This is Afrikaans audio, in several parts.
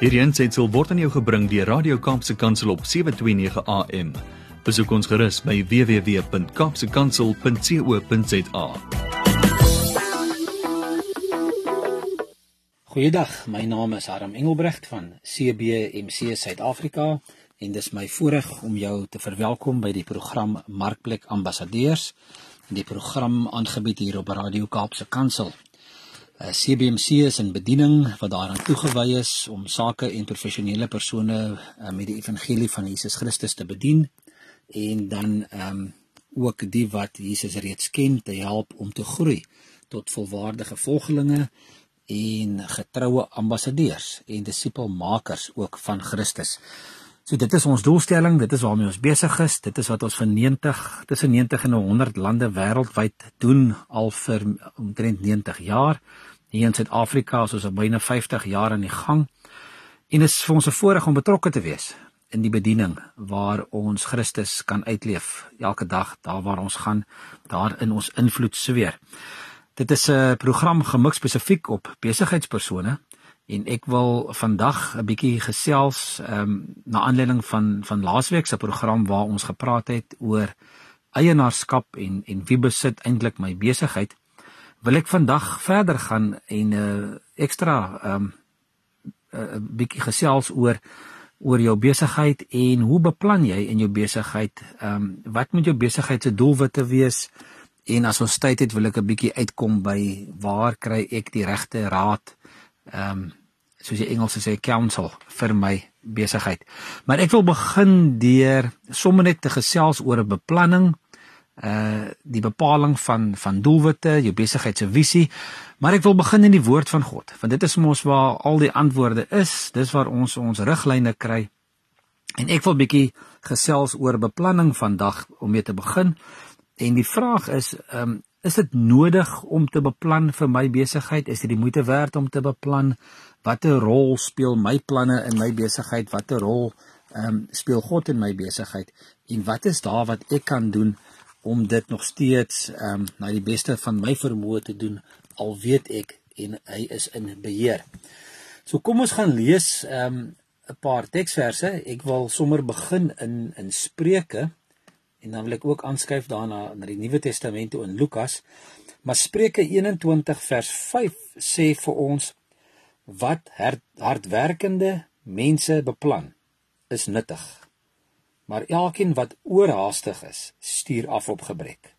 Hierdie aanseit word aan jou gebring deur Radio Kaapse Kansel op 7:29 AM. Besoek ons gerus by www.kapsekansel.co.za. Goeiedag, my naam is Harm Engelbrecht van CBMC Suid-Afrika en dis my voorreg om jou te verwelkom by die program Markplek Ambassadeurs die program aangebied hier op Radio Kaapse Kansel. CBMC is 'n bediening wat daaraan toegewy is om sake en professionele persone uh, met die evangelie van Jesus Christus te bedien en dan ehm um, ook die wat Jesus reeds ken te help om te groei tot volwaardige volgelinge en getroue ambassadeurs en disipelmakers ook van Christus. So dit is ons doelstelling, dit is waarmee ons besig is, dit is wat ons vir 90 tussen 90 en 100 lande wêreldwyd doen al vir omtrent 90 jaar. Hier in Suid-Afrika is ons al byna 50 jaar aan die gang. En is vir ons 'n voorreg om betrokke te wees in die bediening waar ons Christus kan uitleef elke dag daar waar ons gaan, daar in ons invloed sweer. Dit is 'n program gemik spesifiek op besigheidspersone en ek wil vandag 'n bietjie gesels ehm um, na aanleiding van van laasweek se program waar ons gepraat het oor eienaarskap en en wie besit eintlik my besigheid wil ek vandag verder gaan en 'n uh, ekstra ehm um, 'n uh, bietjie gesels oor oor jou besigheid en hoe beplan jy in jou besigheid? Ehm um, wat moet jou besigheid se doelwitte wees? En as ons tyd het, wil ek 'n bietjie uitkom by waar kry ek die regte raad? Ehm um, soos die Engels sê counsel vir my besigheid. Maar ek wil begin deur sommer net te gesels oor 'n beplanning uh die bepaling van van doelwitte, jou besigheid se visie. Maar ek wil begin in die woord van God, want dit is mos waar al die antwoorde is. Dis waar ons ons riglyne kry. En ek wil bietjie gesels oor beplanning vandag om mee te begin. En die vraag is, ehm um, is dit nodig om te beplan vir my besigheid? Is dit die moeite werd om te beplan? Watter rol speel my planne in my besigheid? Watter rol ehm um, speel God in my besigheid? En wat is daar wat ek kan doen om dit nog steeds ehm um, na die beste van my vermoë te doen al weet ek en hy is in beheer. So kom ons gaan lees ehm um, 'n paar teksverse. Ek wil sommer begin in in Spreuke en dan wil ek ook aanskuif daarna na die Nuwe Testament toe in Lukas. Maar Spreuke 21 vers 5 sê vir ons wat hardwerkende mense beplan is nuttig maar elkeen wat oorhaastig is, stuur af op gebrek.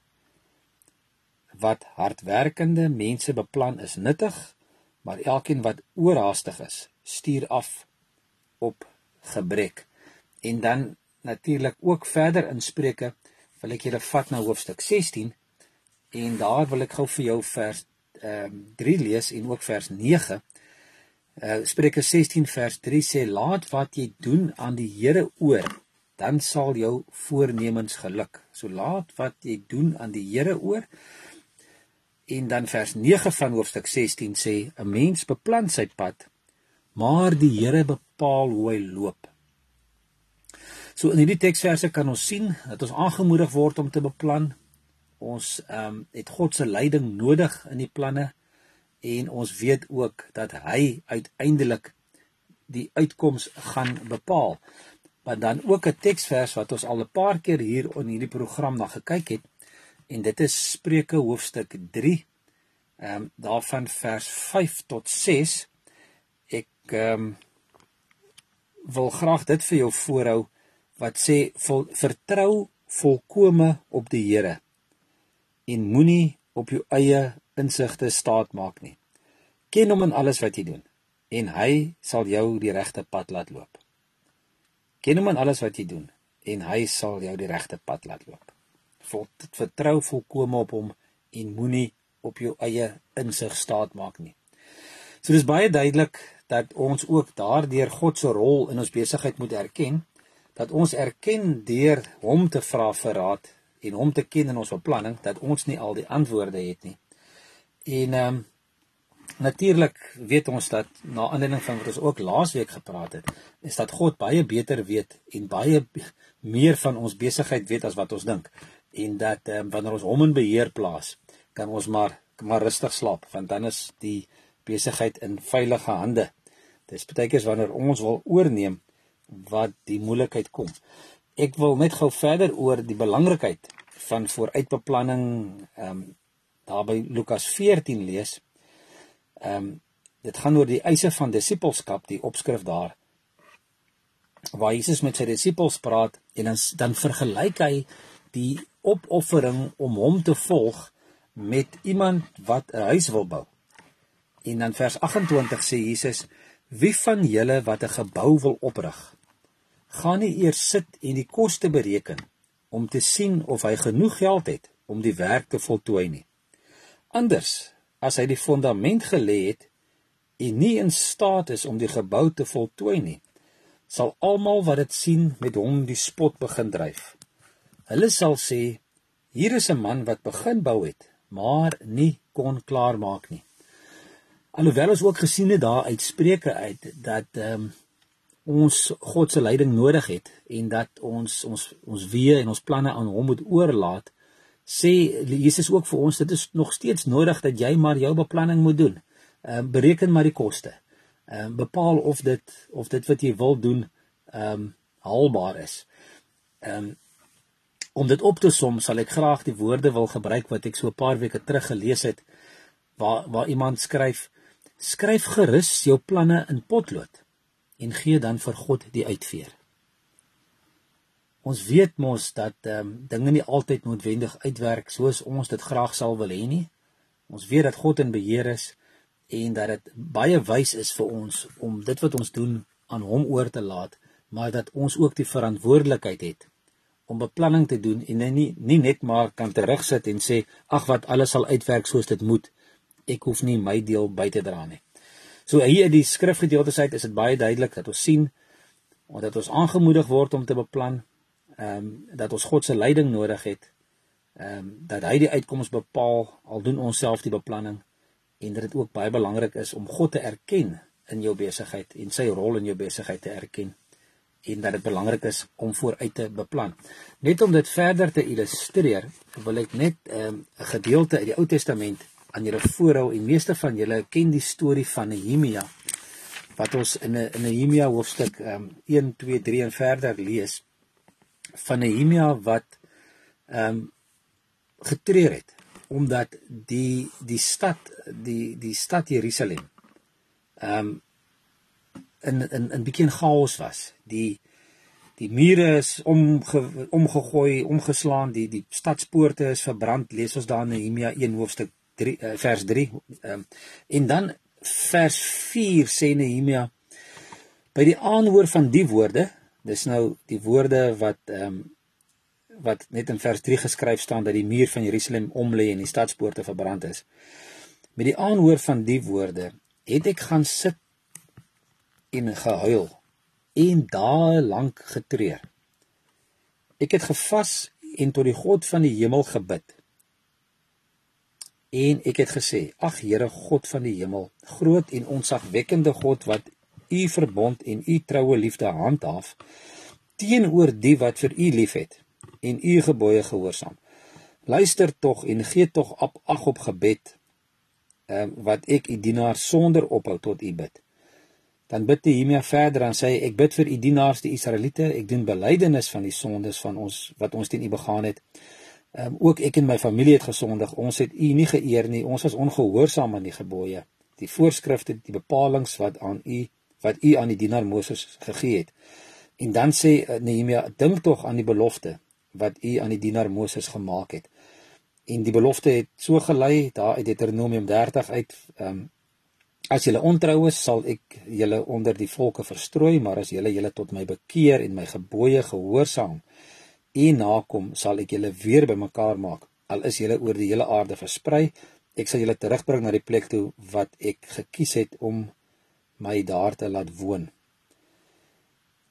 Wat hardwerkende mense beplan is nuttig, maar elkeen wat oorhaastig is, stuur af op gebrek. En dan natuurlik ook verder in Spreuke wil ek julle vat na hoofstuk 16 en daar wil ek gou vir jou vers ehm um, 3 lees en ook vers 9. Uh Spreuke 16 vers 3 sê laat wat jy doen aan die Here oor dan sal jou voornemens geluk. So laat wat jy doen aan die Here oor. En dan vers 9 van hoofstuk 16 sê 'n mens beplan sy pad, maar die Here bepaal hoe hy loop. So in hierdie teksverse kan ons sien dat ons aangemoedig word om te beplan. Ons ehm um, het God se leiding nodig in die planne en ons weet ook dat hy uiteindelik die uitkoms gaan bepaal maar dan ook 'n teksvers wat ons al 'n paar keer hier in hierdie program na gekyk het en dit is Spreuke hoofstuk 3 ehm um, daarvan vers 5 tot 6 ek ehm um, wil graag dit vir jou voorhou wat sê vol, vertrou volkome op die Here en moenie op jou eie insigte staat maak nie ken hom in alles wat jy doen en hy sal jou die regte pad laat loop Ken hom in alles wat jy doen en hy sal jou die regte pad laat loop. Vol vertrou volkome op hom en moenie op jou eie insig staat maak nie. So dis baie duidelik dat ons ook daardeur God se rol in ons besigheid moet erken dat ons erken deur hom te vra vir raad en hom te ken in ons beplanning dat ons nie al die antwoorde het nie. En ehm um, Natuurlik weet ons dat na aanleiding van wat ons ook laasweek gepraat het, is dat God baie beter weet en baie meer van ons besigheid weet as wat ons dink en dat um, wanneer ons hom in beheer plaas, kan ons maar maar rustig slaap want dan is die besigheid in veilige hande. Dis baie keer wanneer ons wil oorneem wat die moeilikheid kom. Ek wil net gou verder oor die belangrikheid van vooruitbeplanning ehm um, daar by Lukas 14 lees. Ehm um, dit gaan oor die eise van disippelskap, die opskrif daar. Waar Jesus met sy disippels praat en dan dan vergelyk hy die opoffering om hom te volg met iemand wat 'n huis wil bou. En dan vers 28 sê Jesus: "Wie van julle wat 'n gebou wil oprig, gaan nie eers sit en die koste bereken om te sien of hy genoeg geld het om die werk te voltooi nie. Anders, as hy die fondament gelê het en nie in staat is om die gebou te voltooi nie, sal almal wat dit sien met hom die spot begin dryf. Hulle sal sê: Hier is 'n man wat begin bou het, maar nie kon klaar maak nie. Alhoewel ons ook gesien het daar uit Spreuke uit dat ehm um, ons God se leiding nodig het en dat ons ons ons weë en ons planne aan hom moet oorlaat, sê Jesus ook vir ons dit is nog steeds nodig dat jy maar jou beplanning moet doen. Ehm um, bereken maar die koste. Ehm um, bepaal of dit of dit wat jy wil doen ehm um, haalbaar is. Ehm um, Om dit op te som, sal ek graag die woorde wil gebruik wat ek so 'n paar weke terug gelees het waar waar iemand skryf: Skryf gerus jou planne in potlood en gee dan vir God die uitveer. Ons weet mos dat ehm um, dinge nie altyd noodwendig uitwerk soos ons dit graag sal wil hê nie. Ons weet dat God in beheer is en dat dit baie wys is vir ons om dit wat ons doen aan hom oor te laat, maar dat ons ook die verantwoordelikheid het om beplanning te doen en nie nie net maar kan terugsit en sê ag wat alles sal uitwerk soos dit moet. Ek hoef nie my deel by te dra nie. So hier in die skrifgedeeltes uit is dit baie duidelik dat ons sien omdat ons aangemoedig word om te beplan, ehm um, dat ons God se leiding nodig het. Ehm um, dat hy die uitkoms bepaal al doen ons self die beplanning en dat dit ook baie belangrik is om God te erken in jou besigheid en sy rol in jou besigheid te erken en dat dit belangrik is om vooruit te beplan. Net om dit verder te illustreer, wil ek net ehm, 'n um, gedeelte uit die Ou Testament aan julle voorhou en meeste van julle ken die storie van Nehemia wat ons in 'n Nehemia hoofstuk um, 1, 2, 3 en verder lees van Nehemia wat ehm um, getreur het omdat die die stad die die stad Jerusalem ehm um, in in in bietjie chaos was. Die die mure is omge, omgegooi, omgeslaan, die die stadspoorte is verbrand. Lees ons daar in Nehemia 1 hoofstuk 3 uh, eh, vers 3. Ehm um, en dan vers 4 sê Nehemia by die aanhoor van die woorde, dis nou die woorde wat ehm um, wat net in vers 3 geskryf staan dat die muur van Jerusalem omlê en die stadspoorte verbrand is. Met die aanhoor van die woorde het ek gaan sit en gehuil en dae lank getreur. Ek het gevas en tot die God van die hemel gebid. En ek het gesê: "Ag Here God van die hemel, groot en onsagwekkende God wat u verbond en u troue liefde handhaaf teenoor die wat vir u liefhet en u gebooie gehoorsaam. Luister tog en gee tog op ag op gebed um, wat ek u dienaar sonder ophou tot u bid. Dan bid Nehemia verder en sê ek bid vir u dienaars die Israeliete, ek doen belydenis van die sondes van ons wat ons teen u begaan het. Ehm um, ook ek en my familie het gesondig. Ons het u nie geëer nie. Ons was ongehoorsaam aan die gebooie, die voorskrifte, die bepalinge wat aan u wat u aan die dienaar Moses gegee het. En dan sê uh, Nehemia, dink tog aan die belofte wat u aan die dienaar Moses gemaak het. En die belofte het so gelei daar uit Deuteronomium 30 uit ehm um, As julle ontrou is, sal ek julle onder die volke verstrooi, maar as julle julle tot my bekeer en my gebooie gehoorsaam en nakom, sal ek julle weer bymekaar maak. Al is julle oor die hele aarde versprei, ek sal julle terugbring na die plek toe wat ek gekies het om my daar te laat woon.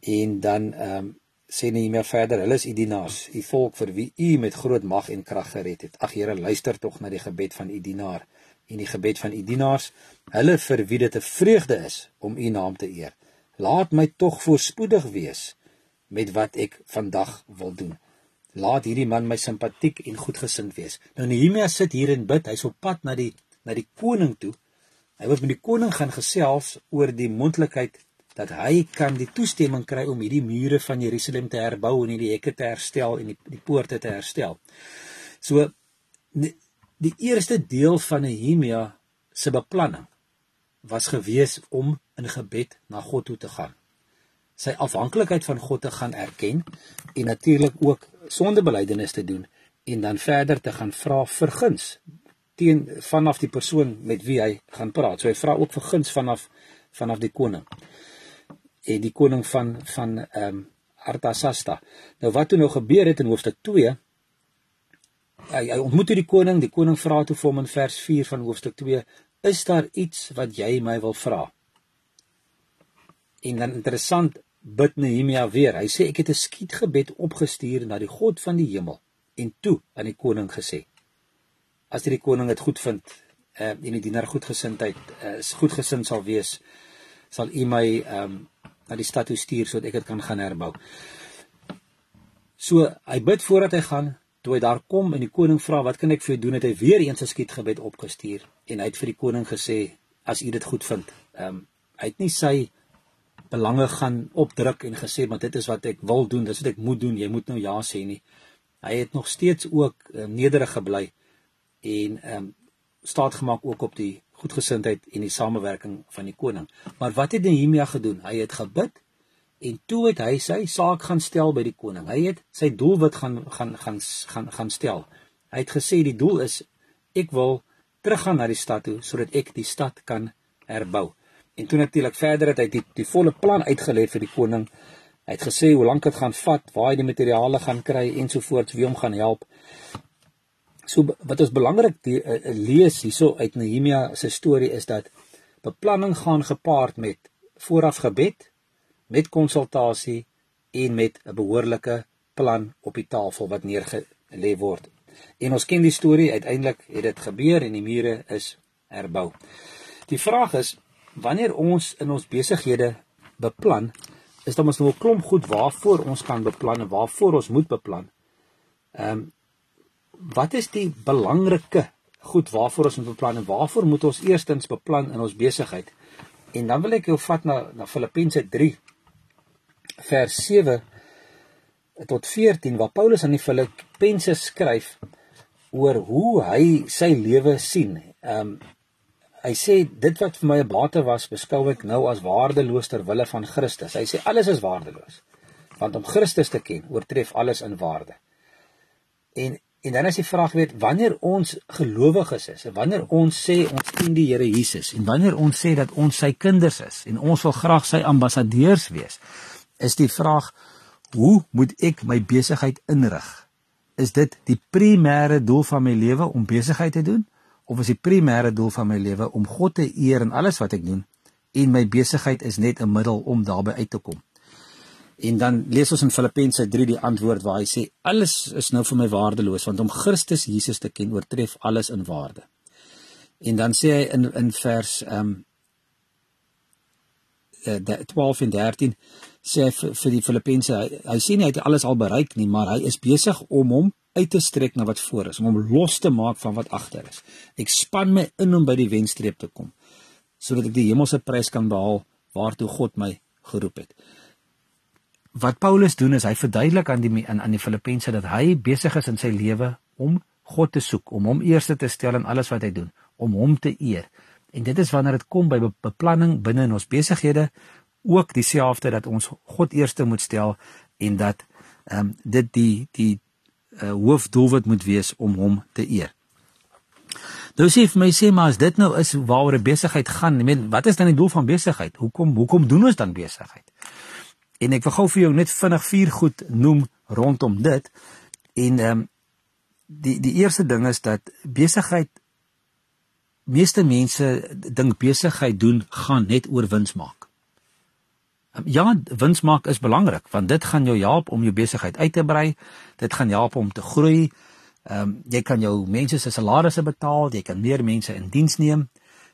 En dan ehm um, sê meer verder, hulle is u dienaars, u volk vir wie u met groot mag en krag gered het. Ag Here, luister tog na die gebed van u dienaar en die gebed van u dienaars, hulle vir wie dit 'n vreugde is om u naam te eer. Laat my tog voorspoedig wees met wat ek vandag wil doen. Laat hierdie man my simpatiek en goedgesind wees. Nou Nehemia sit hier en bid, hy's op pad na die na die koning toe Hy wil met die koning gaan gesels oor die moontlikheid dat hy kan die toestemming kry om hierdie mure van Jerusalem te herbou en die hekke te herstel en die, die poorte te herstel. So die, die eerste deel van Nehemia se beplanning was gewees om in gebed na God toe te gaan. Sy afhanklikheid van God te gaan erken en natuurlik ook sondebelydenis te doen en dan verder te gaan vra vir guns teen vanaf die persoon met wie hy gaan praat. So hy vra ook vir guns vanaf vanaf die koning. En die koning van van ehm um, Artasasta. Nou wat toe nou gebeur het in hoofstuk 2? Hy hy ontmoet die koning, die koning vra toe vir hom in vers 4 van hoofstuk 2, "Is daar iets wat jy my wil vra?" En dan interessant bid Nehemia weer. Hy sê ek het 'n skietgebed opgestuur na die God van die hemel en toe aan die koning gesê: as die koning dit goed vind uh, en die dienaar goedgesindheid uh, is goedgesind sal wees sal u my um, na die stad toe stuur sodat ek dit kan gaan herbou. So hy bid voordat hy gaan, toe hy daar kom en die koning vra wat kan ek vir jou doen het hy weer eens 'n skietgebed opgestuur en hy het vir die koning gesê as u dit goed vind. Ehm um, hy het nie sy belange gaan opdruk en gesê maar dit is wat ek wil doen, dis wat ek moet doen, jy moet nou ja sê nie. Hy het nog steeds ook uh, nederig gebly en ehm um, staat gemaak ook op die goedgesindheid en die samewerking van die koning. Maar wat het Nehemia gedoen? Hy het gebid en toe het hy sy saak gaan stel by die koning. Hy het sy doelwit gaan gaan gaan gaan gaan stel. Hy het gesê die doel is ek wil teruggaan na die stad toe sodat ek die stad kan herbou. En toe natuurlik verder het hy die die volle plan uitgelê vir die koning. Hy het gesê hoe lank dit gaan vat, waar hy die materiale gaan kry ensovoorts, wie hom gaan help. So wat ons belangrik die, uh, lees hierso uit Nehemia se storie is dat beplanning gaan gepaard met vooraf gebed, met konsultasie en met 'n behoorlike plan op die tafel wat neergelê word. En ons ken die storie, uiteindelik het dit gebeur en die mure is herbou. Die vraag is wanneer ons in ons besighede beplan, is daar mos nou 'n klomp goed waarvoor ons kan beplan en waarvoor ons moet beplan. Ehm um, wat is die belangrike goed waarvoor ons moet beplan en waarvoor moet ons eerstens beplan in ons besigheid? En dan wil ek jou vat na na Filippense 3 vers 7 tot 14 waar Paulus aan die Filippense skryf oor hoe hy sy lewe sien. Ehm um, hy sê dit wat vir my 'n bate was, beskou ek nou as waardeloos ter wille van Christus. Hy sê alles is waardeloos. Want om Christus te ken, oortref alles in waarde. En En dan is die vraag weet wanneer ons gelowiges is en wanneer ons sê ons dien die Here Jesus en wanneer ons sê dat ons sy kinders is en ons wil graag sy ambassadeurs wees is die vraag hoe moet ek my besigheid inrig is dit die primêre doel van my lewe om besigheid te doen of is die primêre doel van my lewe om God te eer in alles wat ek doen en my besigheid is net 'n middel om daarby uit te kom En dan lees ons in Filippense 3 die antwoord waar hy sê alles is nou vir my waardeloos want om Christus Jesus te ken oortref alles in waarde. En dan sê hy in in vers ehm um, uh, 12 en 13 sê hy vir, vir die Filippense hy, hy sê nie hy het alles al bereik nie, maar hy is besig om hom uit te strek na wat voor is, om hom los te maak van wat agter is. Ek span my in om by die wenstreep te kom sodat ek die hemelse prys kan behaal waartoe God my geroep het wat Paulus doen is hy verduidelik aan die aan aan die Filippense dat hy besig is in sy lewe om God te soek, om hom eerste te stel in alles wat hy doen, om hom te eer. En dit is wanneer dit kom by beplanning binne in ons besighede ook dieselfde dat ons God eerste moet stel en dat ehm um, dit die die uh, hoofdoelwit moet wees om hom te eer. Nou sê vir my sê maar as dit nou is waaroor 'n besigheid gaan, ek meen wat is dan die doel van besigheid? Hoekom hoekom doen ons dan besigheid? En ek wil gou vir jou net vinnig vier goed noem rondom dit. En ehm um, die die eerste ding is dat besigheid meeste mense dink besigheid doen gaan net oor wins maak. Ja, wins maak is belangrik want dit gaan jou help om jou besigheid uit te brei. Dit gaan help om te groei. Ehm um, jy kan jou mense se salarisse betaal, jy kan meer mense in diens neem.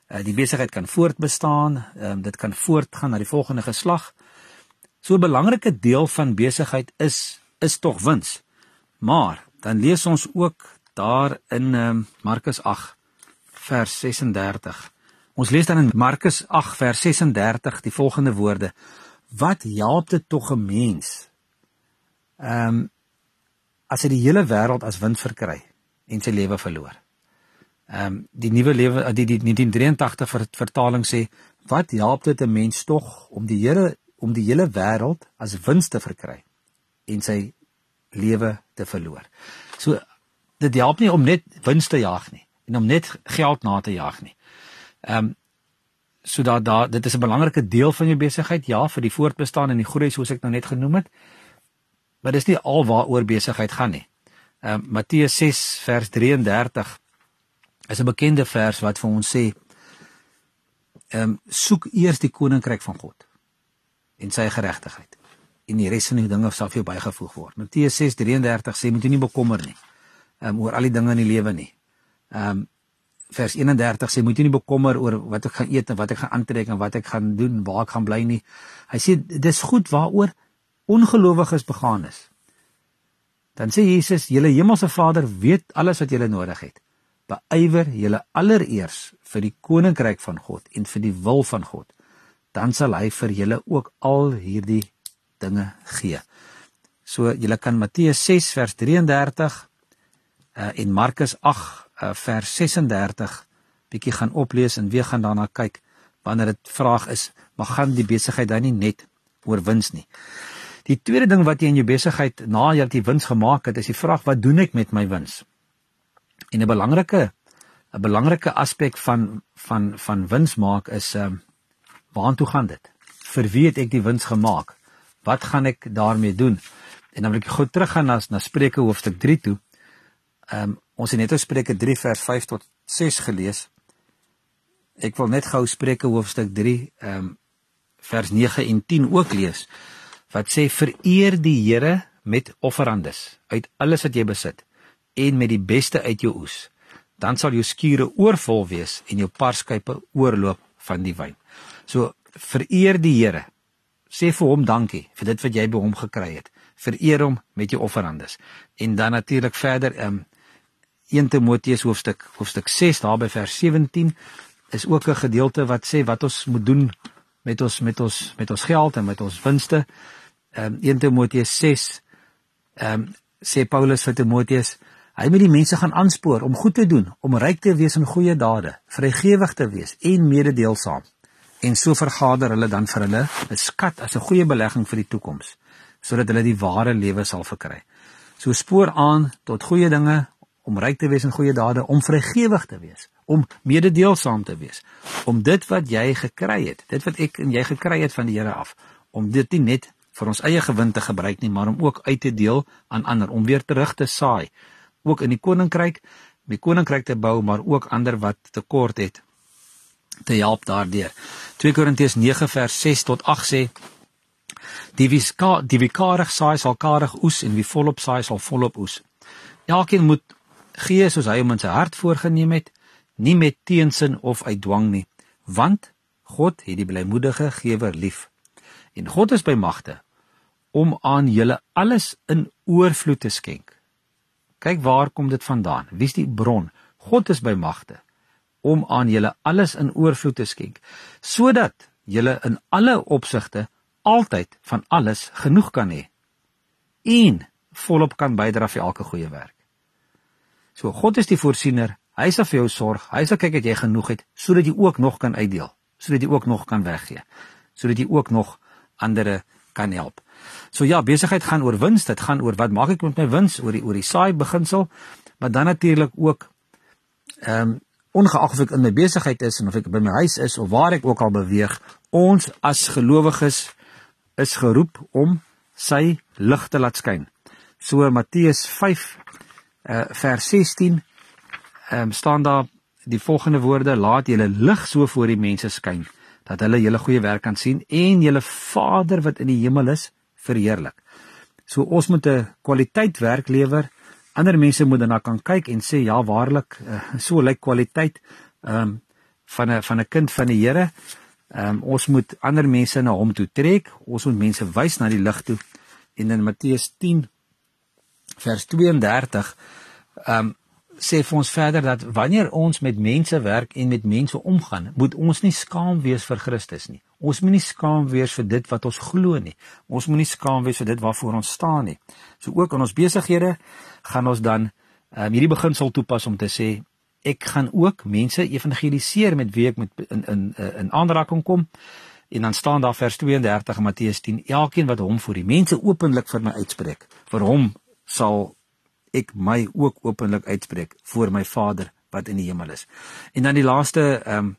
Uh, die besigheid kan voortbestaan. Ehm um, dit kan voortgaan na die volgende geslag. So 'n belangrike deel van besigheid is is tog wins. Maar dan lees ons ook daar in um, Markus 8 vers 36 Ons lees dan in Markus 8 vers 36 die volgende woorde: Wat help dit tog 'n mens? Ehm um, as hy die hele wêreld as wind verkry en sy lewe verloor. Ehm um, die nuwe lewe die die 1983 ver, vertaling sê wat help dit 'n mens tog om die Here om die hele wêreld as wins te verkry en sy lewe te verloor. So dit help nie om net wins te jag nie en om net geld na te jag nie. Ehm um, sodat daar dit is 'n belangrike deel van jou besigheid ja vir die voortbestaan en die groei soos ek nou net genoem het. Maar dis nie al waaroor besigheid gaan nie. Ehm um, Matteus 6 vers 33 is 'n bekende vers wat vir ons sê ehm um, soek eers die koninkryk van God en sy geregtigheid en die res van die dinge sal vir jou bygevoeg word. Matteus 6:33 sê moet jy nie bekommer nie um, oor al die dinge in die lewe nie. Ehm um, vers 31 sê moet jy nie bekommer oor wat ek gaan eet en wat ek gaan aantrek en wat ek gaan doen, waar ek gaan bly nie. Hy sê dis goed waaroor ongelowiges begaan is. Dan sê Jesus, julle hemelse Vader weet alles wat julle nodig het beywer julle allereers vir die koninkryk van God en vir die wil van God, dan sal hy vir julle ook al hierdie dinge gee. So julle kan Matteus 6 vers 33 uh, en Markus 8 uh, vers 36 bietjie gaan oplees en weer gaan daarna kyk wanneer dit vraag is, maar gaan die besigheid dan nie net oor wins nie. Die tweede ding wat jy in jou besigheid na jy het die wins gemaak het, is die vraag wat doen ek met my wins? En 'n belangrike 'n belangrike aspek van van van wins maak is ehm um, waartoe gaan dit? Vir wie het ek die wins gemaak? Wat gaan ek daarmee doen? En dan wil ek gou teruggaan na na Spreuke hoofstuk 3 toe. Ehm um, ons het net oor Spreuke 3 vers 5 tot 6 gelees. Ek wil net gou Spreuke hoofstuk 3 ehm um, vers 9 en 10 ook lees. Wat sê vereer die Here met offerandes uit alles wat jy besit en met die beste uit jou oes, dan sal jou skure oorvol wees en jou parskype oorloop van die wyn. So vereer die Here. Sê vir hom dankie vir dit wat jy by hom gekry het. Vereer hom met jou offerandes. En dan natuurlik verder um 1 Timoteus hoofstuk hoofstuk 6 daar by vers 17 is ook 'n gedeelte wat sê wat ons moet doen met ons met ons met ons geld en met ons winste. Um 1 Timoteus 6 um sê Paulus vir Timoteus Hy moet die mense gaan aanspoor om goed te doen, om ryk te wees in goeie dade, vrygewig te wees en mededeelsaam. En so vergader hulle dan vir hulle 'n skat as 'n goeie belegging vir die toekoms, sodat hulle die ware lewe sal verkry. So spoor aan tot goeie dinge, om ryk te wees in goeie dade, om vrygewig te wees, om mededeelsaam te wees, om dit wat jy gekry het, dit wat ek en jy gekry het van die Here af, om dit nie net vir ons eie gewin te gebruik nie, maar om ook uit te deel aan ander, om weer terug te saai ook in die koninkryk, die koninkryk te bou, maar ook ander wat tekort het te help daardeur. 2 Korintiërs 9 vers 6 tot 8 sê die wie ska, die wie karig saai sal karig oes en wie volop saai sal volop oes. Elkeen moet gee soos hy hom in sy hart voorgenem het, nie met teensin of uit dwang nie, want God het die blymoedige gewer lief. En God is by magte om aan julle alles in oorvloed te skenk Kyk waar kom dit vandaan? Wie's die bron? God is by magte om aan julle alles in oorvloed te skenk, sodat julle in alle opsigte altyd van alles genoeg kan hê en volop kan bydra vir elke goeie werk. So God is die voorsiener, hy sal vir jou sorg, hy sal kyk dat jy genoeg het sodat jy ook nog kan uitdeel, sodat jy ook nog kan weggee, sodat jy ook nog ander kan help. So ja, besigheid gaan oor wins, dit gaan oor wat maak ek met my wins, oor die oor die saai beginsel, maar dan natuurlik ook ehm um, ongeag of ek in my besigheid is en of ek by my huis is of waar ek ook al beweeg, ons as gelowiges is geroep om sy lig te laat skyn. So Matteus 5 uh, vers 16 ehm um, staan daar die volgende woorde: Laat julle lig so voor die mense skyn dat hulle julle goeie werk kan sien en julle Vader wat in die hemel is verheerlik. So ons moet 'n kwaliteit werk lewer. Ander mense moet daarna kan kyk en sê ja, waarlik, uh, so lyk kwaliteit ehm um, van 'n van 'n kind van die Here. Ehm um, ons moet ander mense na hom toe trek. Ons moet mense wys na die lig toe. En in Matteus 10 vers 32 ehm um, sê vir ons verder dat wanneer ons met mense werk en met mense omgaan, moet ons nie skaam wees vir Christus nie. Ons moenie skaam wees vir dit wat ons glo nie. Ons moenie skaam wees vir dit waarvoor ons staan nie. So ook in ons besighede gaan ons dan um, hierdie beginsel toepas om te sê ek gaan ook mense evangeliseer met wie ek met in in in aanraking kom. En dan staan daar vers 32 Matteus 10: Elkeen wat hom voor die mense openlik vir my uitspreek, vir hom sal ek my ook openlik uitspreek voor my Vader wat in die hemel is. En dan die laaste ehm um,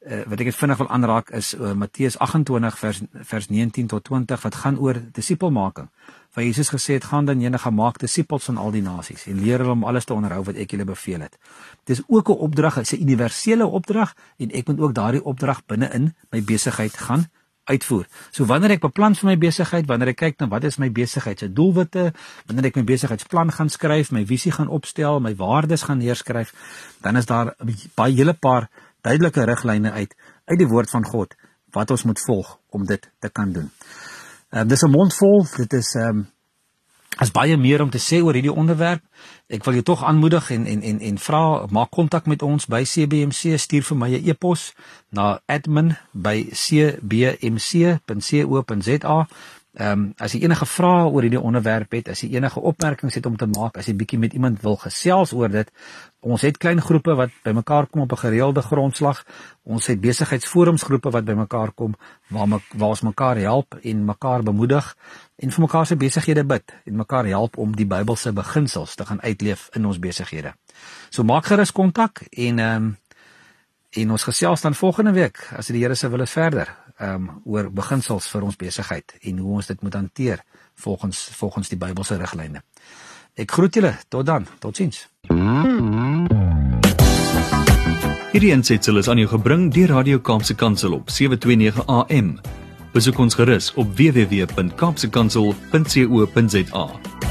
uh, wat ek net vinnig wil aanraak is uh, Matteus 28 vers vers 19 tot 20 wat gaan oor disipelmaking. Waar Jesus gesê het gaan dan julle gaan maak disippels van al die nasies en leer hulle om alles te onderhou wat ek julle beveel het. Dis ook 'n opdrag, 'n universele opdrag en ek moet ook daardie opdrag binne-in my besigheid gaan uitvoer. So wanneer ek beplan vir my besigheid, wanneer ek kyk na wat is my besigheid se doelwitte, wanneer ek my besigheidsplan gaan skryf, my visie gaan opstel, my waardes gaan neerskryf, dan is daar baie hele paar duidelike riglyne uit uit die woord van God wat ons moet volg om dit te kan doen. Ehm uh, dis 'n mondvol, dit is ehm um, as baie meer om te sê oor hierdie onderwerp. Ek wil jou tog aanmoedig en en en en vra maak kontak met ons by CBMC, stuur vir my 'n e-pos na admin@cbmc.co.za Ehm um, as jy enige vrae oor hierdie onderwerp het, as jy enige opmerkings het om te maak, as jy bietjie met iemand wil gesels oor dit, ons het klein groepe wat bymekaar kom op 'n gereelde grondslag. Ons het besigheidsforumsgroepe wat bymekaar kom waar me, waar ons mekaar help en mekaar bemoedig en vir mekaar se besighede bid en mekaar help om die Bybelse beginsels te gaan uitleef in ons besighede. So maak gerus kontak en ehm um, en ons gesels dan volgende week as die Here se wil is verder um, oor beginsels vir ons besigheid en hoe ons dit moet hanteer volgens volgens die Bybelse riglyne. Ek groet julle, tot dan, totsiens. Hierdie aansetsel is aan jou gebring deur Radio Kaapse Kansel op 729 AM. Besoek ons gerus op www.kaapsekansel.co.za.